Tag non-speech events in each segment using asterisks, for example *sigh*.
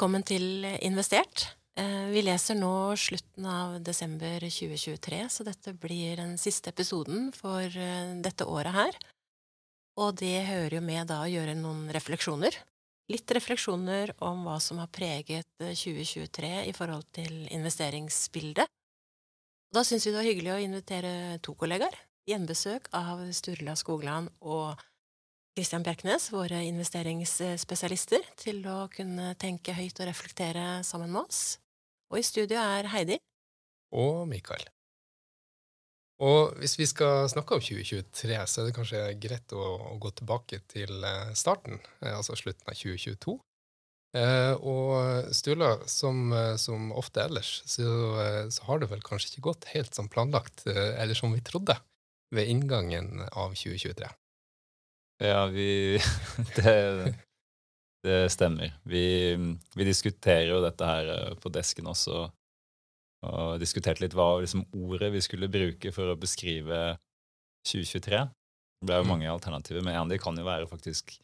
Velkommen til Investert. Eh, vi leser nå slutten av desember 2023, så dette blir den siste episoden for eh, dette året her. Og det hører jo med da å gjøre noen refleksjoner. Litt refleksjoner om hva som har preget 2023 i forhold til investeringsbildet. Da syns vi det var hyggelig å invitere to kollegaer. Gjenbesøk av Sturla Skogland og Christian Bjerknes, våre investeringsspesialister, til å kunne tenke høyt og reflektere sammen med oss. Og i studio er Heidi. Og Mikael. Og hvis vi skal snakke om 2023, så er det kanskje greit å, å gå tilbake til eh, starten, eh, altså slutten av 2022. Eh, og Sturla, som, eh, som, ofte ellers, så, så, har det vel kanskje ikke gått helt som planlagt, eller som vi trodde, ved inngangen av 2023. Ja, vi *laughs* det, det, stemmer. Vi, vi, diskuterer jo dette her eh, på desken også, og diskuterte litt hva liksom, ordet vi skulle bruke for å beskrive 2023. Det ble jo mm. mange alternativer, men en av de kan jo være faktisk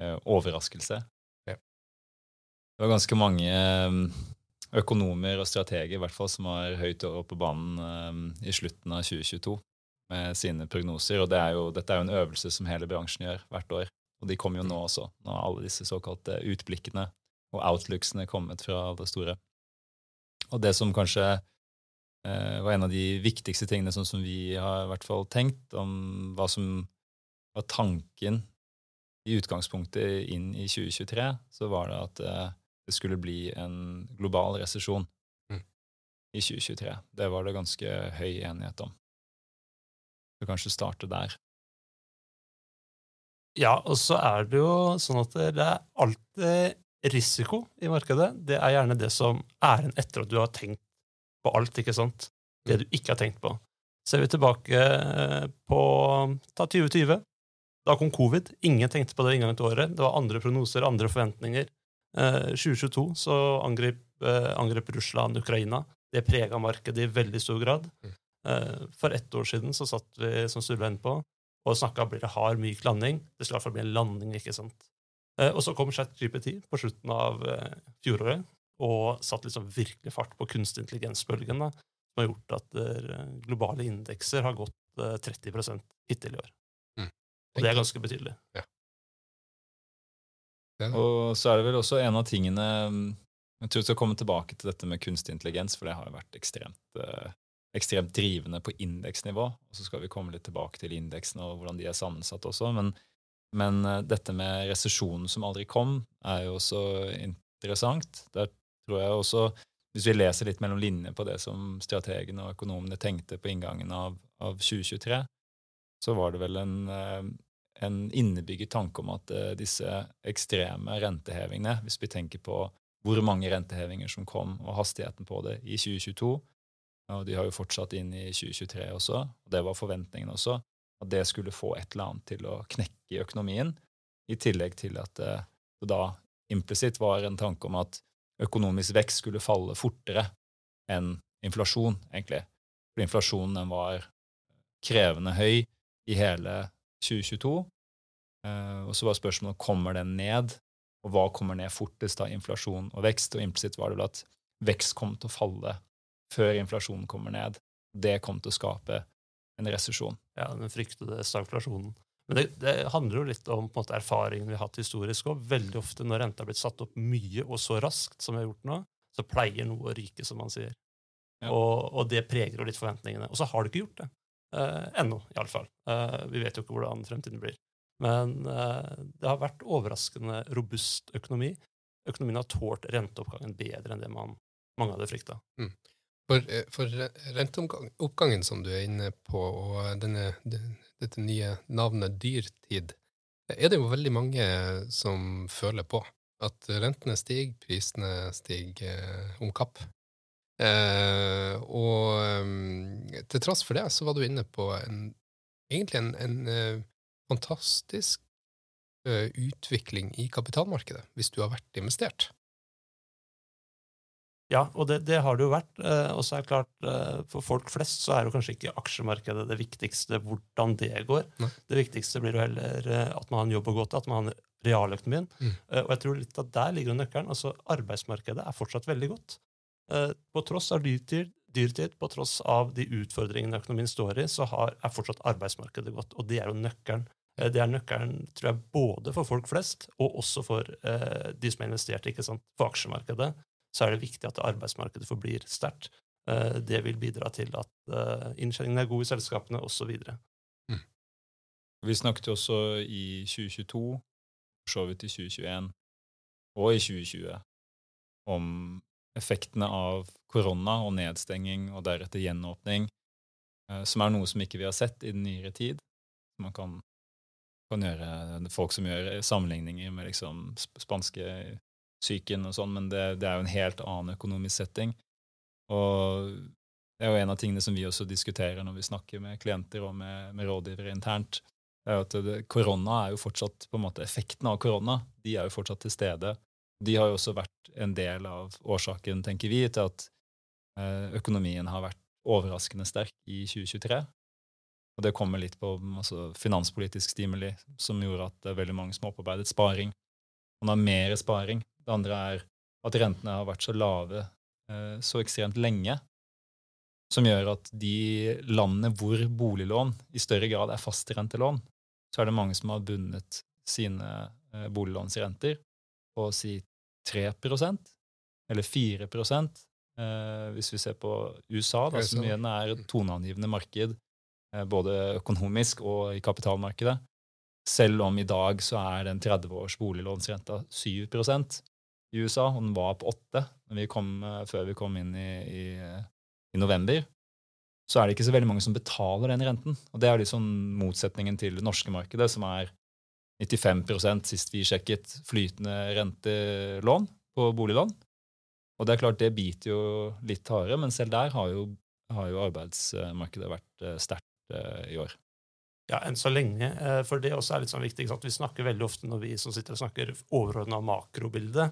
eh, overraskelse. Ja. Det var ganske mange eh, økonomer og strateger i hvert fall, som var høyt over på banen eh, i slutten av 2022 med sine prognoser. Og det er jo, dette er jo en øvelse som hele bransjen gjør hvert år. Og de kommer jo nå også, når alle disse såkalte utblikkene og outlooksene er kommet fra det store. Og det som kanskje eh, var en av de viktigste tingene, sånn som vi har i hvert fall tenkt, om hva som var tanken i utgangspunktet inn i 2023, så var det at eh, det skulle bli en global resesjon mm. i 2023. Det var det ganske høy enighet om. Så kanskje starte der. Ja, og så er det jo sånn at det er alltid risiko i markedet. Det er gjerne det som er en etter at du har tenkt på alt, ikke sant? Det du ikke har tenkt på. Ser vi tilbake på ta 2020. Da kom covid. Ingen tenkte på det inngangen til året. Det var andre prognoser, andre forventninger. Eh, 2022 så angrep, eh, angrep Russland Ukraina. Det prega markedet i veldig stor grad. Mm. Eh, for ett år siden så satt vi som Sturle inne på, og snakka blir det hard, myk landing. Det skulle i hvert fall bli en landing, ikke sant. Eh, og så kom ChatGPT på slutten av eh, fjoråret og satt liksom virkelig fart på kunstig intelligens-bølgen, som har gjort at globale indekser har gått 30 hittil i år. Mm. Og det er ganske betydelig. Ja. Og så er det vel også en av tingene mm, Jeg tror vi skal komme tilbake til dette med kunstig intelligens, for det har jo vært ekstremt ekstremt drivende på indeksnivå. Og så skal vi komme litt tilbake til indeksene og hvordan de er sammensatt også. Men, men eh, dette med resesjonen som aldri kom, er jo også interessant. Der tror jeg også, hvis vi leser litt mellom linjer på det som strategene og økonomene tenkte på inngangen av, av 2023, så var det vel en, eh, en innebygget tanke om at eh, disse ekstreme rentehevingene, hvis vi tenker på hvor mange rentehevinger som kom, og hastigheten på det i 2022, og de har jo fortsatt inn i 2023 også, og det var forventningen også, at det skulle få et eller annet til å knekke i økonomien, i tillegg til at det, det da implisitt var en tanke om at økonomisk vekst skulle falle fortere enn inflasjon, egentlig. For inflasjonen var krevende høy i hele 2022. Eh, og så var spørsmålet kommer den ned, og hva kommer ned fortest av inflasjon og vekst? Og implisitt var det vel at vekst kom til å falle før inflasjonen kommer ned. Det kom til å skape en resesjon. Ja, den fryktede stagflasjonen. Men det, det, handler jo litt om på en måte, erfaringen vi har hatt historisk òg. Veldig ofte når renta har blitt satt opp mye og så raskt som vi har gjort nå, så pleier noe å ryke, som man sier. Ja. Og, og, det preger jo litt forventningene. Og så har det ikke gjort det. Eh, ennå, iallfall. Eh, vi vet jo ikke hvordan fremtiden blir. Men eh, det har vært overraskende robust økonomi. Økonomien har tålt renteoppgangen bedre enn det man, mange hadde frykta. Mm. For, eh, for renteoppgangen som du er inne på, og denne, dette nye navnet dyrtid, er det jo veldig mange som føler på. At rentene stiger, prisene stiger eh, om kapp. Eh, og til tross for det så var du inne på en, egentlig en, en fantastisk utvikling i kapitalmarkedet, hvis du har vært investert. Ja, og det, det, har det jo vært. Eh, og så er det klart, eh, for folk flest så er jo kanskje ikke aksjemarkedet det viktigste hvordan det går. Nei. Det viktigste blir jo heller eh, at man har en jobb å gå til, at man har realøkonomien. Mm. Og jeg tror litt at der ligger jo nøkkelen. altså Arbeidsmarkedet er fortsatt veldig godt. På tross av dyrtid, dyrtid, på tross av de utfordringene økonomien står i, så har, er fortsatt arbeidsmarkedet godt. Og det er jo nøkkelen. Det er nøkkelen tror jeg, både for folk flest og også for eh, de som har investert ikke sant, på aksjemarkedet. Så er det viktig at arbeidsmarkedet forblir sterkt. Eh, det vil bidra til at eh, inntjeningen er god i selskapene, osv. Vi snakket jo også i 2022, for så vidt i 2021 og i 2020 om effektene av korona og nedstenging og deretter gjenåpning, eh, som er noe som ikke vi har sett i den nyere tid. Man kan, kan gjøre folk som gjør sammenligninger med liksom sp- spanskesyken og sånn, men det, det er jo en helt annen økonomisk setting. Og det er jo en av tingene som vi også diskuterer når vi snakker med klienter og med, med rådgivere internt. Det er jo at det, korona er jo fortsatt på en måte Effekten av korona de er jo fortsatt til stede. De har jo også vært en del av årsaken, tenker vi, til at eh, økonomien har vært overraskende sterk i 2023. Og det kommer litt på altså, finanspolitisk stimuli, som gjorde at veldig mange som opparbeidet sparing. Man har mer sparing. Det andre er at rentene har vært så lave eh, så ekstremt lenge, som gjør at de landene hvor boliglån i større grad er fastrentelån, så er det mange som har bundet sine eh, boliglånsrenter på å si 3 eller 4 eh, hvis vi ser på USA, da, som USA. igjen er et toneangivende marked, både økonomisk og i kapitalmarkedet. Selv om i dag så er den 30 års boliglånsrenta 7 i USA, og den var på 8 når vi kom, eh, før vi kom inn i, i, i november, så er det ikke så veldig mange som betaler den renten. Og det er liksom motsetningen til det norske markedet, som er 95% sist vi sjekket, flytende rentelån på boliglån. Og det er klart, det biter jo litt hardere, men selv der har jo, har jo arbeidsmarkedet vært eh, sterkt eh, i år. Ja, enn så lenge. For det også er litt sånn viktig. At? Vi snakker veldig ofte når vi som sitter og snakker overordna makrobilde,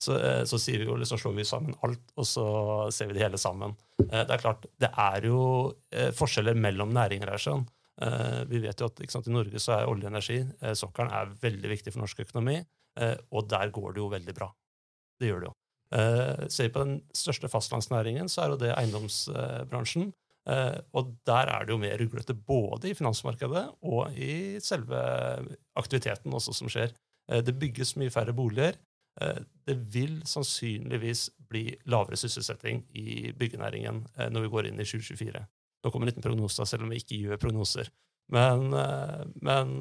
så, eh, så sier vi jo, liksom slår vi sammen alt, og så ser vi det hele sammen. Eh, Det er klart, det er jo eh, forskjeller mellom næringer her. sånn. Vi vet jo at sant, i Norge så er olje og energi, sokkelen, er veldig viktig for norsk økonomi, og der går det jo veldig bra. Det gjør det jo. Ser vi på den største fastlandsnæringen, så er jo det eiendomsbransjen. Og der er det jo mer ruglete både i finansmarkedet og i selve aktiviteten også som skjer. Det bygges mye færre boliger. Eh, det vil sannsynligvis bli lavere sysselsetting i byggenæringen eh, når vi går inn i 2024. Nå kommer en liten prognose, selv om vi ikke gjør prognoser. Men, eh, men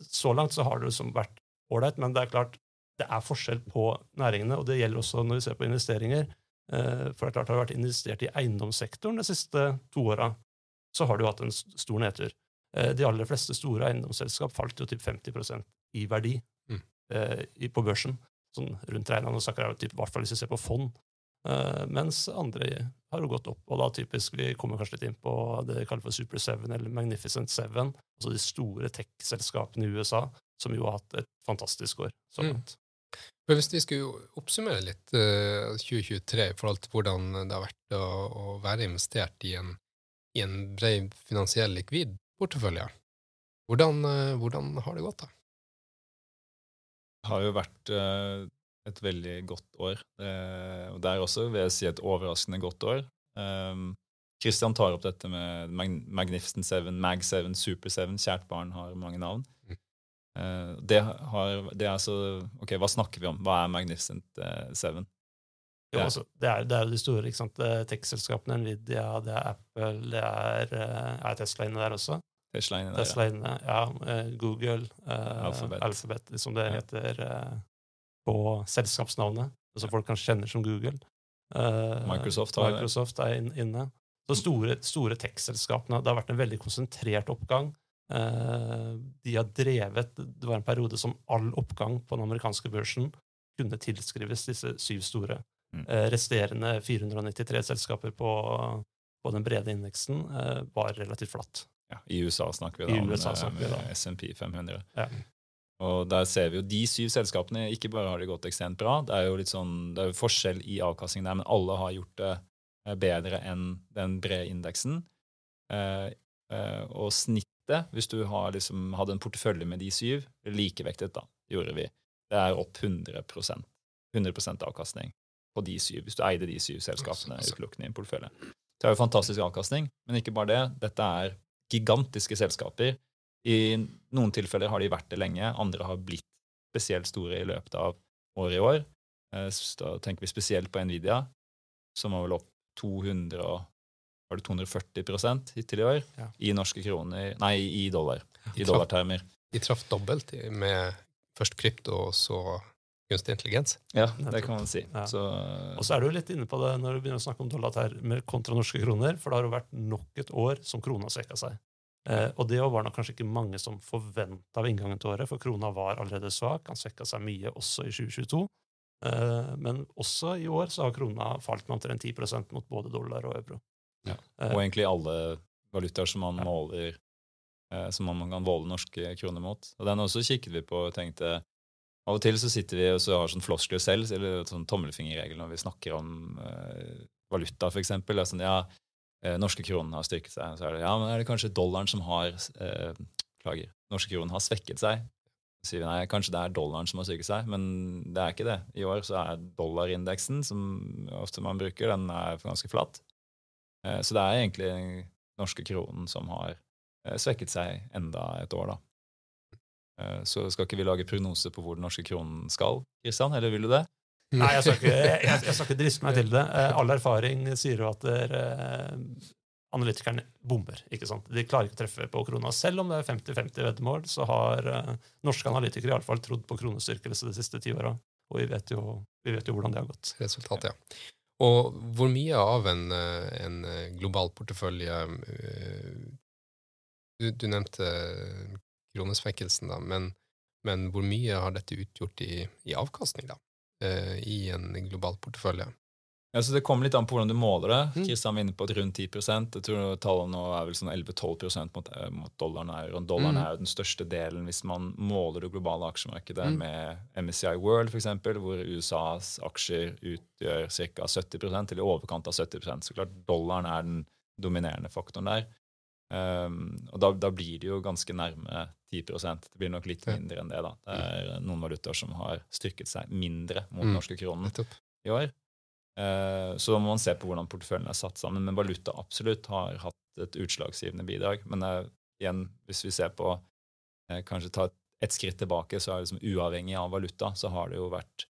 så langt så har det liksom vært ålreit. Men det er klart, det er forskjell på næringene, og det gjelder også når vi ser på investeringer. For det er klart, har det vært investert i eiendomssektoren de siste to åra, så har du hatt en stor nedtur. De aller fleste store eiendomsselskap falt jo til 50% i verdi Mm. på børsen. Sånn rundt regnende typ, i hvert fall hvis vi ser på fond. Uh, mens andre har jo gått opp. Og da typisk, vi kommer kanskje litt inn på det vi kaller for Super Seven eller Magnificent Seven, altså de store tech-selskapene i USA, som jo har hatt et fantastisk år. Så Mm. Men hvis vi skulle oppsummere litt uh, 2023 i forhold til hvordan det har vært å, å være investert i en, i en bred finansiell likvid portefølje, hvordan, uh, hvordan har det gått, da? Har jo vært eh, et veldig godt år. Eh, og det er også, vil jeg si, et overraskende godt år. Um, tar opp dette med Mag Magnificent Seven, Mag Seven, Super Seven. Kjært barn har mange navn. Mm. Eh, det, har, det er så Ok, hva snakker vi om? Hva er Magnificent eh, Seven? Jo, altså, det, er, det er jo de store ikke sant? Det er tech-selskapene, Nvidia, det er Apple, det er, eh, er Tesla inne der også. Tesla inni der. Tesla ja. eh, Google, eh, Alphabet. Alphabet, som det heter eh, på selskapsnavnet. Som folk kanskje kjenner som Google. Eh, Microsoft har. Microsoft er inn, inne. Så store, store tech-selskapene. Det har vært en veldig konsentrert oppgang. Eh, de har drevet Det var en periode som all oppgang på den amerikanske børsen kunne tilskrives disse syv store. Mm. Resterende 493 selskaper på, på den brede indeksen var relativt flatt. Ja, I USA snakker vi da om USA eh, med. SMP 500. Ja. Og der ser vi jo de syv selskapene, ikke bare har de gått ekstremt bra, det er jo litt sånn, det er jo forskjell i avkastning der, men alle har gjort det eh, bedre enn den brede indeksen. Eh, eh, og snittet, hvis du har liksom, hadde en portefølje med de syv, likevektet da, gjorde vi. Det er opp 100% 100% avkastning på de syv, hvis du eide de syv selskapene utelukkende i en portefølje. Det er jo fantastisk avkastning, men ikke bare det. Dette er gigantiske selskaper. I noen tilfeller har de vært det lenge, andre har blitt spesielt store i løpet av året i år. Eh, Da tenker vi spesielt på Nvidia, som var vel opp 200 og var det 240 hittil i år, Ja. i norske kroner Nei, i dollar. I dollartermer. De traff dobbelt med først krypto og så kunstig intelligens. Ja, det kan man si. Ja. Så Og så er du litt inne på det når du begynner å snakke om dollar med kontra norske kroner, for det har jo vært nok et år som krona svekka seg. Eh, og det var nok kanskje ikke mange som forventa ved inngangen til året, for krona var allerede svak. Han svekka seg mye også i 2022. Eh, men også i år så har krona falt med omtrent 10% mot både dollar og euro. Ja. Eh, Og egentlig alle valutaer som man Ja. måler eh, som man kan måle norske kroner mot. Og den også kikket vi på og tenkte Av og til så sitter vi og så har sånn floskler selv, eller sånn tommelfingerregel når vi snakker om eh, valuta, er Sånn, ja, eh, norske kronen har styrket seg. Så er det ja, men er det kanskje dollaren som har eh, Klager. Norske kronen har svekket seg. Så sier vi nei, kanskje det er dollaren som har styrket seg, men det er ikke det. I år så er dollarindeksen, som ofte man bruker, den er ganske flat. Eh, Så det er egentlig den norske kronen som har eh, svekket seg enda et år, da. Eh, Så skal ikke vi lage prognose på hvor den norske kronen skal, Kristian, eller vil du det? Nei, jeg skal ikke, jeg, jeg skal ikke driste meg til det. Eh, all erfaring sier jo at der, eh, analytikerne bommer. ikke sant? De klarer ikke å treffe på krona. Selv om det er 50-50 veddemål, så har eh, norske analytikere i alle fall trodd på kronestyrkelse de siste ti åra. Og vi vet, jo, vi vet jo hvordan det har gått. resultatet, ja. Og hvor mye av en, eh, en global portefølje du, du nevnte kronesvekkelsen, da, men, men hvor mye har dette utgjort i, i avkastning, da? eh, I en global portefølje? Ja, så Det kommer litt an på hvordan du måler det. Mm. Kristian var inne på at rundt 10 Jeg tror tallet nå er vel sånn 11-12% mot, eh, mot dollaren og euroen. Dollaren Mm. er jo den største delen hvis man måler det globale aksjemarkedet Mm. med MSCI World, eksempel, hvor USAs aksjer utgjør ca. 70 eller i overkant av 70 Så klart dollaren er den dominerende faktoren der. Um, og da, da blir det jo ganske nærme 10% Det blir nok litt mindre enn det. da. Det er noen valutaer som har styrket seg mindre mot Mm. norske kronen i år. Eh, Så da må man se på hvordan porteføljen er satt sammen. Men valuta absolutt har hatt et utslagsgivende bidrag. Men eh, igjen, hvis vi ser på eh, Kanskje ta et, et skritt tilbake, så er det liksom uavhengig av valuta, så har det jo vært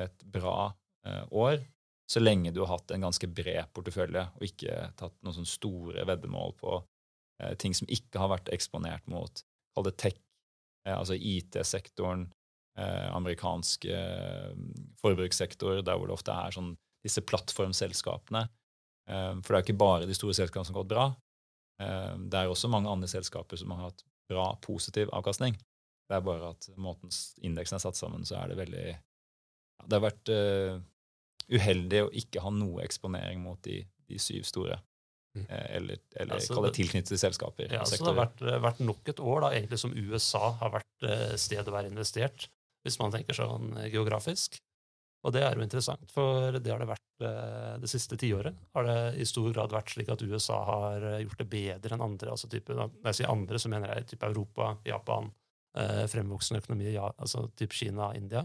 et bra eh, år. Så lenge du har hatt en ganske bred portefølje, og ikke tatt noen sånne store veddemål på ting som ikke har vært eksponert mot Kall det tech, eh, altså IT-sektoren, eh, amerikansk eh, forbrukssektor, der hvor det ofte er sånn disse plattformselskapene. Eh, For det er ikke bare de store selskapene som har gått bra. Eh, Det er også mange andre selskaper som har hatt bra, positiv avkastning. Det er bare at måten indeksen er satt sammen, så er det veldig Det har vært eh, uheldig å ikke ha noe eksponering mot de, de syv store. Mm. Eh, Eller, eller Ja, kall det tilknyttede selskaper. Ja, så det har vært, vært nok et år da, egentlig som USA har vært eh, stedet å være investert, hvis man tenker sånn geografisk. Og det er jo interessant, for det har det vært det siste tiåret. Har det i stor grad vært slik at USA har gjort det bedre enn andre. altså type, Når jeg sier andre, så mener jeg type Europa, Japan, fremvoksende økonomi, ja, altså type Kina, India.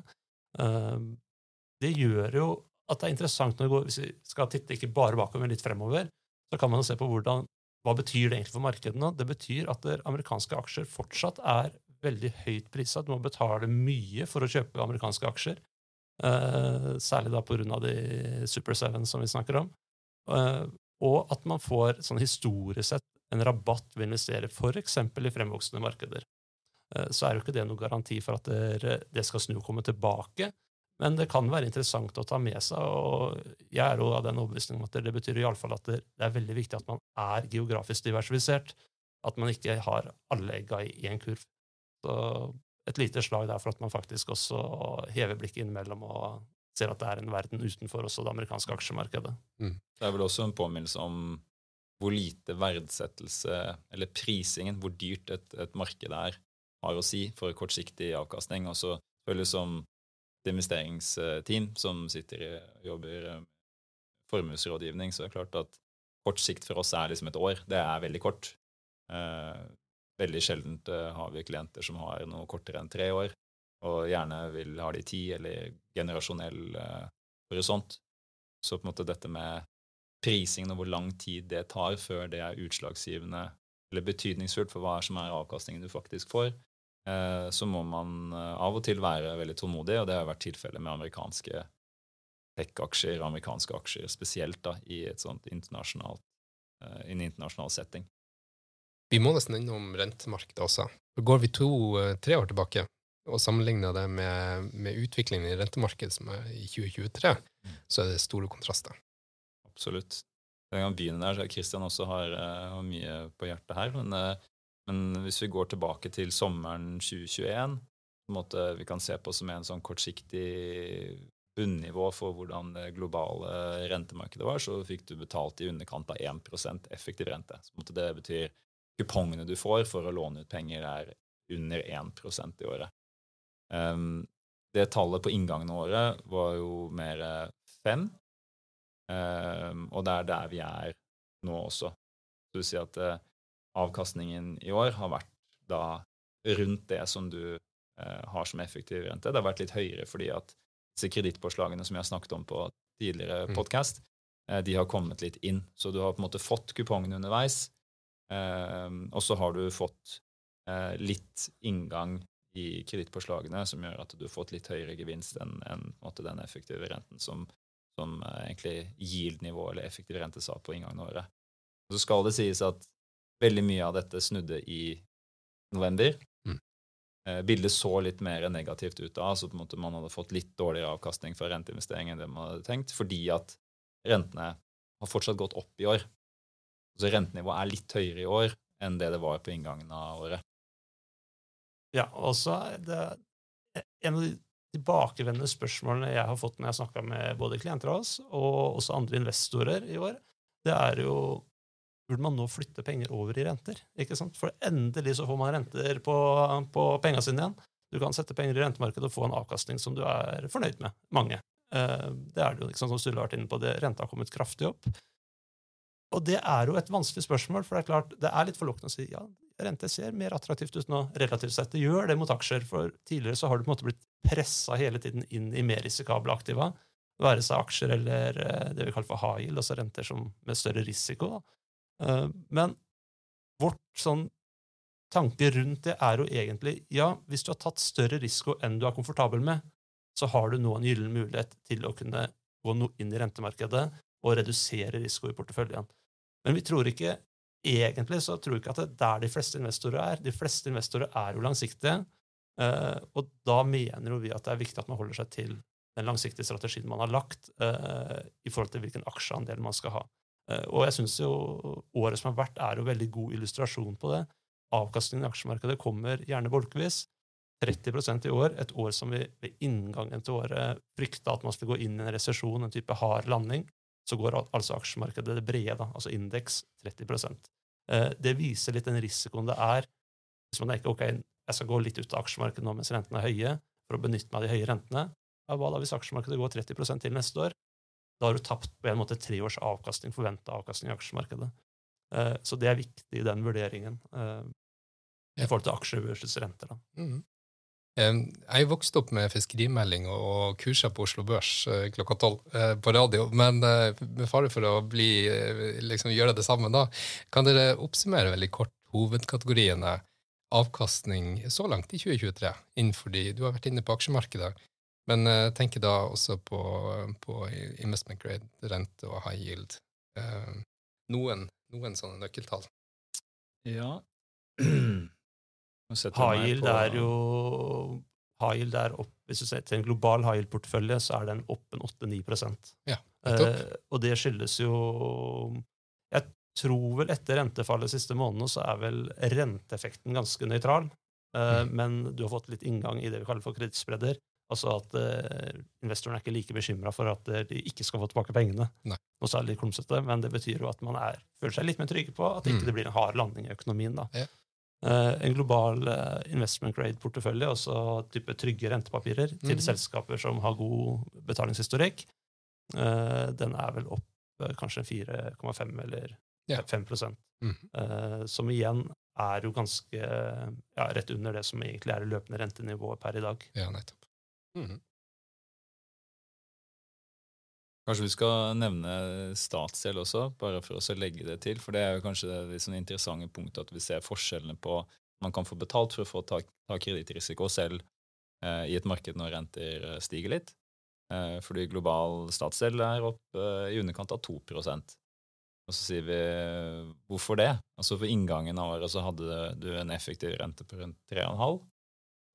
Det gjør jo at det er interessant når vi går, hvis vi skal titte ikke bare bakover, men litt fremover, så kan man se på hvordan hva betyr det egentlig for markedene? Det betyr at amerikanske aksjer fortsatt er veldig høyt prisa. Du må betale mye for å kjøpe amerikanske aksjer. Eh, særlig da av de Super Seven som vi snakker om. Eh, og at man får sånn historisk sett en rabatt ved å investere f.eks. i fremvoksende markeder. Eh, så er jo ikke det noen garanti for at det, det skal snu og komme tilbake. Men det kan være interessant å ta med seg, og jeg er jo av den overbevisning at det betyr i alle fall at det, det er veldig viktig at man er geografisk diversifisert. At man ikke har alle egga i én kurv. Så et lite slag der for at man faktisk også hever blikket innimellom og ser at det er en verden utenfor også det amerikanske aksjemarkedet. Det er vel også en påminnelse om hvor lite verdsettelse, eller prisingen, hvor dyrt et, et marked er, har å si for kortsiktig avkastning. Og så selvfølgelig som et investeringsteam som sitter i, jobber med formuesrådgivning, så det klart at kort sikt for oss er liksom et år. Det er veldig kort. Eh, veldig sjeldent eh, har vi klienter som har noe kortere enn tre år. og gjerne vil ha de ti eller generasjonell eh, horisont. Så på en måte dette med prisingen og hvor lang tid det tar før det er utslagsgivende eller betydningsfullt for hva som er avkastningen du faktisk får, eh, så må man eh, av og til være veldig tålmodig, og det har vært tilfellet med amerikanske tech-aksjer, amerikanske aksjer spesielt, da, i et sånt internasjonalt, uh, en internasjonal setting. Vi må nesten innom rentemarkedet også. Går vi to-tre år tilbake og sammenligner det med, med utviklingen i rentemarkedet som er i 2023, så er det store kontraster. Absolutt. Jeg kan begynne der, så Christian også har, har mye på hjertet her. Men, men, hvis vi går tilbake til sommeren 2021, på en måte vi kan se på som en sånn kortsiktig bunnivå for hvordan det globale rentemarkedet var, så fikk du betalt i underkant av 1% effektiv rente. Så det betyr kupongene du får for å låne ut penger, er under 1% i året. Um, det tallet på inngangen av året var jo mer 5, um, og det er der vi er nå også. Så vil si at uh, avkastningen i år har vært da rundt det som du eh, har som effektiv rente. Det har vært litt høyere fordi at disse kredittpåslagene som jeg har snakket om på tidligere mm. podkast, uh, de har kommet litt inn. Så du har på en måte fått kupongene underveis, og så har du fått litt inngang i kredittpåslagene som gjør at du har fått litt høyere gevinst enn en, den effektive renten som, som uh, egentlig yield-nivå eller effektiv rente sa på inngangen av året. Så skal det sies at veldig mye av dette snudde i november. Mm. Uh, bildet så litt mer negativt ut da, så på en måte man hadde fått litt dårligere avkastning fra renteinvestering enn det man hadde tenkt, fordi at rentene har fortsatt gått opp i år. Så rentenivået er litt høyere i år enn det det var på inngangen av året. Ja, og så er det en av de tilbakevendende spørsmålene jeg har fått når jeg har snakka med både klienter av oss og også andre investorer i år, det er jo Burde man nå flytte penger over i renter? ikke sant? For endelig så får man renter på, på penga sine igjen. Du kan sette penger i rentemarkedet og få en avkastning som du er fornøyd med. Mange. Eh, det er det jo, liksom, som Sturle har vært inne på, det, renta har kommet kraftig opp. Og det er jo et vanskelig spørsmål, for det er klart, det er litt forlokkende å si ja, rente ser mer attraktivt ut nå relativt sett. Det gjør det mot aksjer, for tidligere så har du på en måte blitt pressa hele tiden inn i mer risikable aktiva, være seg aksjer eller eh, det vi kaller for high yield, altså renter som, med større risiko. Eh, men vårt sånn tanke rundt det er jo egentlig ja, hvis du har tatt større risiko enn du er komfortabel med, så har du nå en gyllen mulighet til å kunne gå inn i rentemarkedet og redusere risiko i porteføljen. Men vi tror ikke egentlig så tror vi ikke at det er der de fleste investorer er. De fleste investorer er jo langsiktige, eh, og da mener jo vi at det er viktig at man holder seg til den langsiktige strategien man har lagt eh, i forhold til hvilken aksjeandel man skal ha. Eh, og jeg syns jo året som har vært, er jo veldig god illustrasjon på det. Avkastningen i aksjemarkedet kommer gjerne bolkevis. 30% i år, et år som vi ved inngangen til året frykta at man skulle gå inn i en resesjon, en type hard landing så går altså aksjemarkedet det brede, altså indeks, 30 eh, Det viser litt den risikoen det er hvis man tenker ok, jeg skal gå litt ut av aksjemarkedet nå mens rentene er høye, for å benytte meg av de høye rentene. Ja, hva da hvis aksjemarkedet går 30 til neste år? Da har du tapt på en måte tre års avkastning, forventa avkastning i aksjemarkedet. Eh, så det er viktig i den vurderingen eh, i forhold til aksjer versus renter. Da. Mm. Jeg vokste opp med fiskerimelding og kurser på Oslo Børs eh, klokka tolv på radio, men med fare for å bli, liksom, gjøre det samme da, kan dere oppsummere veldig kort hovedkategoriene avkastning så langt i 2023 innenfor de Du har vært inne på aksjemarkedet, men jeg tenker da også på, på investment grade, rente og high yield. Noen, noen sånne nøkkeltall. Ja. High yield er jo high yield er opp, Hvis du ser til en global high yield-portefølje, så er den opp en 8-9 ja, uh, Og det skyldes jo Jeg tror vel etter rentefallet de siste månedene så er vel renteeffekten ganske nøytral. Eh, mm. Men du har fått litt inngang i det vi kaller for kredittspredder. Altså at eh, investoren er ikke like bekymra for at eh, de ikke skal få tilbake pengene. Nei. Og så er det litt klumsete, men det betyr jo at man er, føler seg litt mer trygge på at det ikke mm. blir en hard landing i økonomien. da. Ja. Eh, en global eh, investment grade-portefølje, altså type trygge rentepapirer, til mm. selskaper som har god betalingshistorikk. Eh, den er vel opp kanskje 4,5 eller ja. 5 mm. som igjen er jo ganske ja, rett under det som egentlig er det løpende rentenivået per i dag. Ja, nettopp. Mhm. Kanskje vi skal nevne statsgjeld også, bare for å legge det til. For det er jo kanskje det sånn interessante punktet at vi ser forskjellene på man kan få betalt for å få ta, ta kredittrisiko selv eh, i et marked når renter eh, stiger litt. Eh, fordi global statsgjeld er opp eh, i underkant av 2% Og så sier vi hvorfor det? Altså For inngangen av året så hadde du en effektiv rente på rundt 3,5.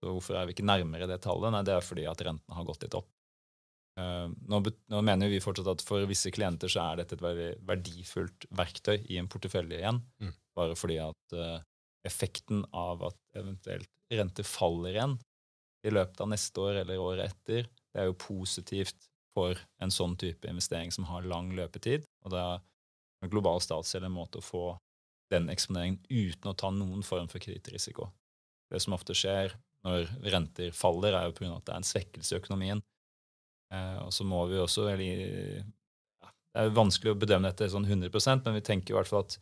Så hvorfor er vi ikke nærmere det tallet? Nei, det er fordi at rentene har gått litt opp. Uh, nå, nå, mener vi fortsatt at for visse klienter så er dette et veldig verdifullt verktøy i en portefølje igjen. Mm. Bare fordi at uh, effekten av at eventuelt rente faller igjen i løpet av neste år eller året etter, det er jo positivt for en sånn type investering som har lang løpetid. Og da er global statsgjeld en måte å få den eksponeringen uten å ta noen form for kredittrisiko. Det som ofte skjer når renter faller, er jo pga. at det er en svekkelse i økonomien Eh, og så må vi også eller, ja, Det er vanskelig å bedømme dette sånn 100% men vi tenker i hvert fall at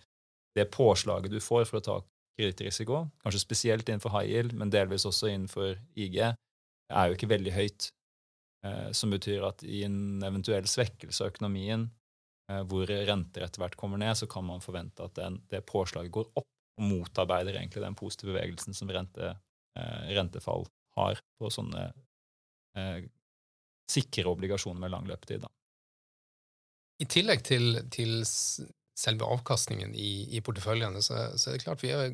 det påslaget du får for å ta kredittrisiko, kanskje spesielt innenfor high yield, men delvis også innenfor IG, er jo ikke veldig høyt. Eh, som betyr at i en eventuell svekkelse av økonomien, eh, hvor renter etter hvert kommer ned, så kan man forvente at den, det påslaget går opp og motarbeider egentlig den positive bevegelsen som rente, rentefall har på sånne sikre obligasjoner med lang løpetid. I tillegg til, til selve avkastningen i, i porteføljene, så, så, er det klart vi er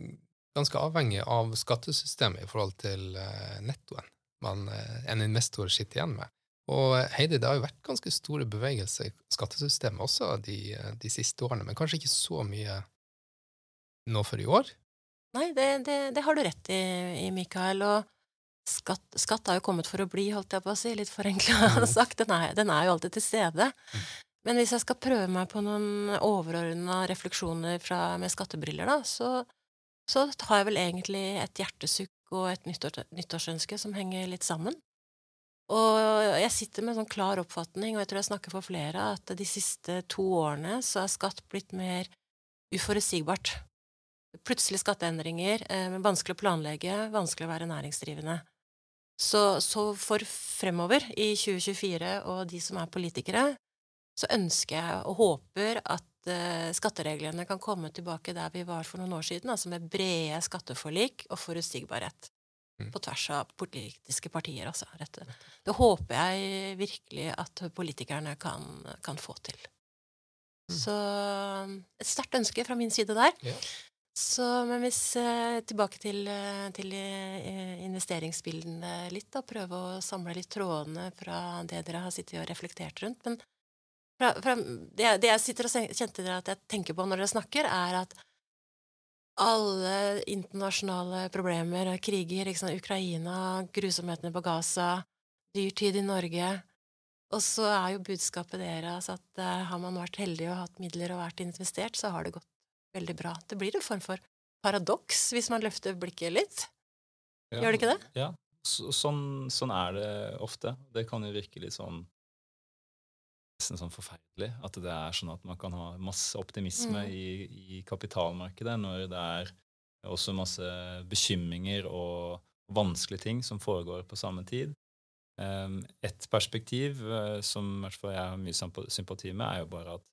ganske avhengig av skattesystemet i forhold til uh, nettoen man, uh, en investor sitter igjen med. Og Heidi, det har jo vært ganske store bevegelser i skattesystemet også de, de siste årene, men kanskje ikke så mye nå for i år? Nei, det, det, det har du rett i, i Mikael. Og Skatt, skatt har jo kommet for å bli, holdt jeg på å si, litt forenkla mm. sagt. Den er, den er, jo alltid til stede. Mm. Men hvis jeg skal prøve meg på noen overordna refleksjoner fra, med skattebriller, da, så, så har jeg vel egentlig et hjertesukk og et nyttår, nyttårsønske som henger litt sammen. Og jeg sitter med en sånn klar oppfatning, og jeg tror jeg snakker for flere, at de siste to årene så er skatt blitt mer uforutsigbart. Plutselig skatteendringer, eh, vanskelig å planlegge, vanskelig å være næringsdrivende. Så, så, for fremover, i 2024, og de som er politikere, så ønsker jeg og håper at eh, skattereglene kan komme tilbake der vi var for noen år siden, altså med brede skatteforlik og forutsigbarhet. Mm. På tvers av politiske partier, altså. Rett. Det håper jeg virkelig at politikerne kan, kan få til. Mm. Så et sterkt ønske fra min side der. Ja. Så, men hvis eh, Tilbake til, eh, til eh, investeringsbildene litt, da. Prøve å samle litt trådene fra det dere har sittet og reflektert rundt. Men fra, fra, det, det, jeg sitter og kjente dere at jeg tenker på når dere snakker, er at alle internasjonale problemer, kriger, liksom, Ukraina, grusomhetene på Gaza, dyrtid i Norge Og så er jo budskapet deres at uh, har man vært heldig og hatt midler og vært investert, så har det gått veldig bra. Det blir en form for paradoks hvis man løfter blikket litt. Ja, Gjør det ikke det? Ja. Så, sånn, sånn, er det ofte. Det kan jo virke litt sånn nesten sånn forferdelig. At det er sånn at man kan ha masse optimisme mm. i, i, kapitalmarkedet når det er også masse bekymringer og vanskelige ting som foregår på samme tid. Um, et perspektiv uh, som jeg har mye sympati med, er jo bare at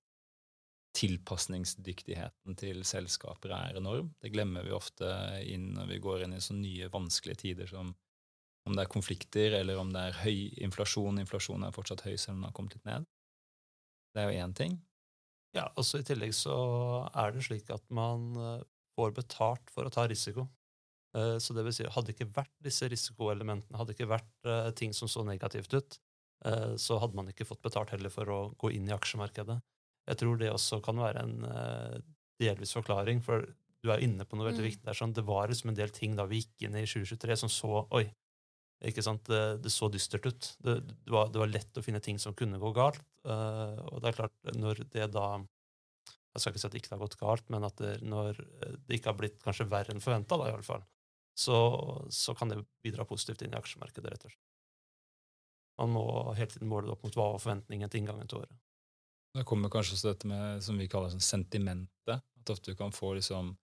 tilpasningsdyktigheten til selskaper er enorm. Det glemmer vi ofte inn når vi går inn i så nye, vanskelige tider som om det er konflikter, eller om det er høy inflasjon. Inflasjonen er fortsatt høy, selv om den har kommet litt ned. Det er jo én ting. Ja, også I tillegg så er det slik at man eh, får betalt for å ta risiko. Eh, så det vil si, hadde ikke vært disse risikoelementene, hadde ikke vært eh, ting som så negativt ut, så hadde man ikke fått betalt heller for å gå inn i aksjemarkedet. Jeg tror det også kan være en uh, delvis forklaring, for du er inne på noe veldig mm. viktig. der, sånn, Det var liksom en del ting da vi gikk inn i 2023 som så Oi, ikke sant, det, det så dystert ut. Det, det, var, det, var, lett å finne ting som kunne gå galt. Uh, og det er klart, når det da Jeg skal ikke si at det ikke har gått galt, men at når det ikke har blitt kanskje verre enn forventa, i alle fall, så, så, kan det bidra positivt inn i aksjemarkedet, rett og slett. Man må hele tiden måle det opp mot hva var forventningen til inngangen til året. Da kommer kanskje også dette med som vi kaller sånn sentimentet. At ofte du kan få liksom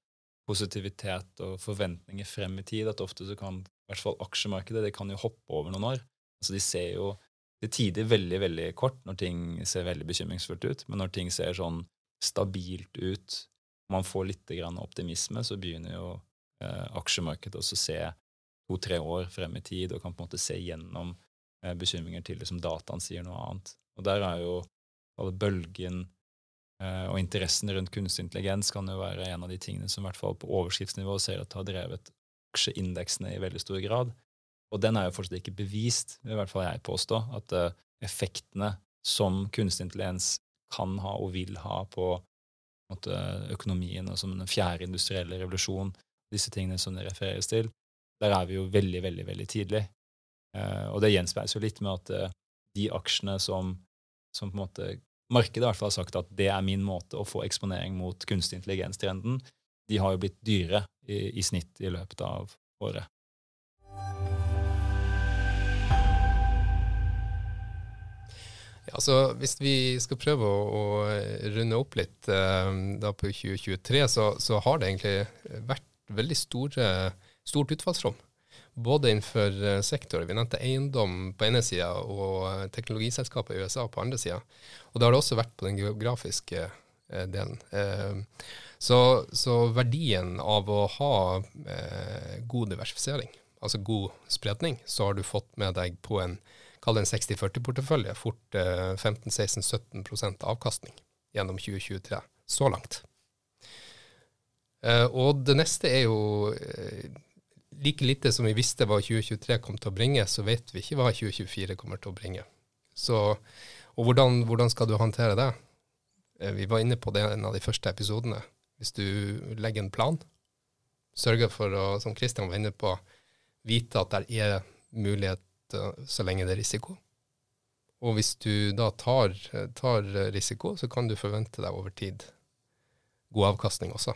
positivitet og forventninger frem i tid, at ofte så kan i hvert fall aksjemarkedet det kan jo hoppe over noen år. Altså De ser jo til tider veldig veldig kort når ting ser veldig bekymringsfullt ut, men når ting ser sånn stabilt ut, man får litt optimisme, så begynner jo eh, aksjemarkedet også å se to-tre år frem i tid og kan på en måte se gjennom eh, bekymringer til liksom dataen sier noe annet. Og der er jo alle bølgen eh, og interessen rundt kunstig intelligens kan jo være en av de tingene som i hvert fall på overskriftsnivå ser at har drevet aksjeindeksene i veldig stor grad. Og den er jo fortsatt ikke bevist, i hvert fall jeg påstå, at uh, effektene som kunstig intelligens kan ha og vil ha på måte, økonomien, og som den fjerde industrielle revolusjon, disse tingene som det refereres til, der er vi jo veldig, veldig, veldig tidlig. Uh, og det gjenspeiles jo litt med at de aksjene som, som, på en måte markedet hvert fall har sagt at det er min måte å få eksponering mot kunstig intelligens-trenden, de har jo blitt dyre i, i snitt i løpet av året. Ja, altså, hvis vi skal prøve å, å runde opp litt eh, da på 2023, så, så, har det egentlig vært veldig store, stort utfallsrom. Både innenfor eh, sektorer. Vi nevnte eiendom på ene sida og teknologiselskapet i USA på andre sida. Og det har det også vært på den geografiske eh, delen. Eh, så, så, verdien av å ha eh, god diversifisering, altså god spredning, så har du fått med deg på en kall det en 60-40-portefølje, fort eh, 15-16-17% avkastning gjennom 2023 så langt. Eh, og det neste er jo eh, like lite som vi visste hva 2023 kom til å bringe, så vet vi ikke hva 2024 kommer til å bringe. Så, og hvordan, hvordan, skal du håndtere det? Eh, vi var inne på det i en av de første episodene. Hvis du legger en plan, sørger for å, som Kristian var inne på, vite at det er mulighet Eh, så lenge det er risiko. Og hvis du da tar, tar, risiko, så kan du forvente deg over tid god avkastning også.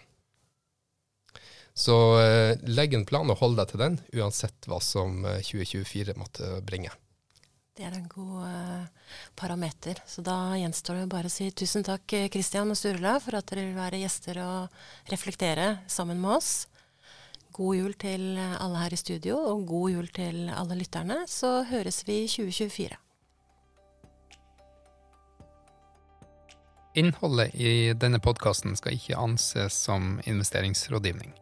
Så eh, legg en plan og hold deg til den, uansett hva som 2024 eh, måtte bringe. Det er en god uh, parameter. Så da gjenstår det bare å si tusen takk, Kristian og Sturla, for at dere vil være gjester og reflektere sammen med oss. God jul til alle her i studio, og god jul til alle lytterne. Så høres vi i 2024. Innholdet i denne podkasten skal ikke anses som investeringsrådgivning.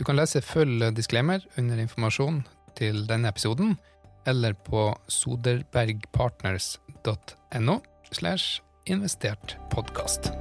Du kan lese full disclaimer under informasjon til denne episoden, eller på soderbergpartners.no slash investert podkast.